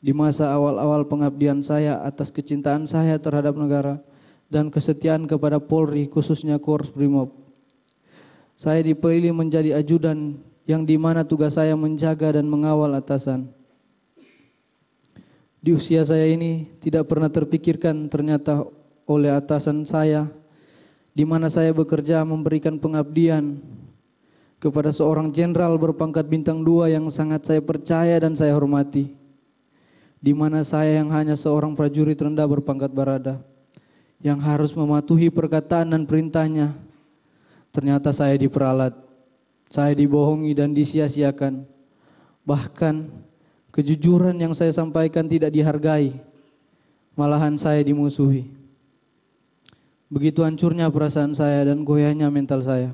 di masa awal-awal pengabdian saya atas kecintaan saya terhadap negara dan kesetiaan kepada Polri khususnya Korps Brimob. Saya dipilih menjadi ajudan yang di mana tugas saya menjaga dan mengawal atasan. Di usia saya ini tidak pernah terpikirkan ternyata oleh atasan saya di mana saya bekerja memberikan pengabdian kepada seorang jenderal berpangkat bintang dua yang sangat saya percaya dan saya hormati di mana saya yang hanya seorang prajurit rendah berpangkat barada, yang harus mematuhi perkataan dan perintahnya. Ternyata saya diperalat, saya dibohongi dan disia-siakan. Bahkan kejujuran yang saya sampaikan tidak dihargai, malahan saya dimusuhi. Begitu hancurnya perasaan saya dan goyahnya mental saya.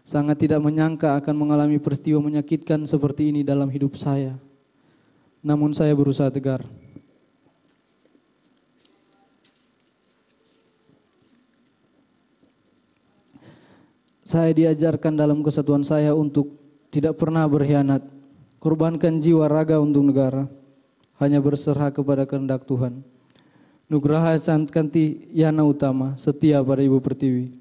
Sangat tidak menyangka akan mengalami peristiwa menyakitkan seperti ini dalam hidup saya namun saya berusaha tegar. Saya diajarkan dalam kesatuan saya untuk tidak pernah berkhianat, korbankan jiwa raga untuk negara, hanya berserah kepada kehendak Tuhan. Nugraha Santkanti Yana Utama, setia pada Ibu Pertiwi.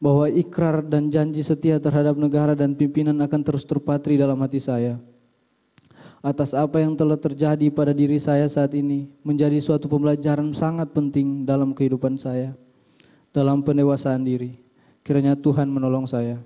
Bahwa ikrar dan janji setia terhadap negara dan pimpinan akan terus terpatri dalam hati saya atas apa yang telah terjadi pada diri saya saat ini menjadi suatu pembelajaran sangat penting dalam kehidupan saya, dalam pendewasaan diri. Kiranya Tuhan menolong saya.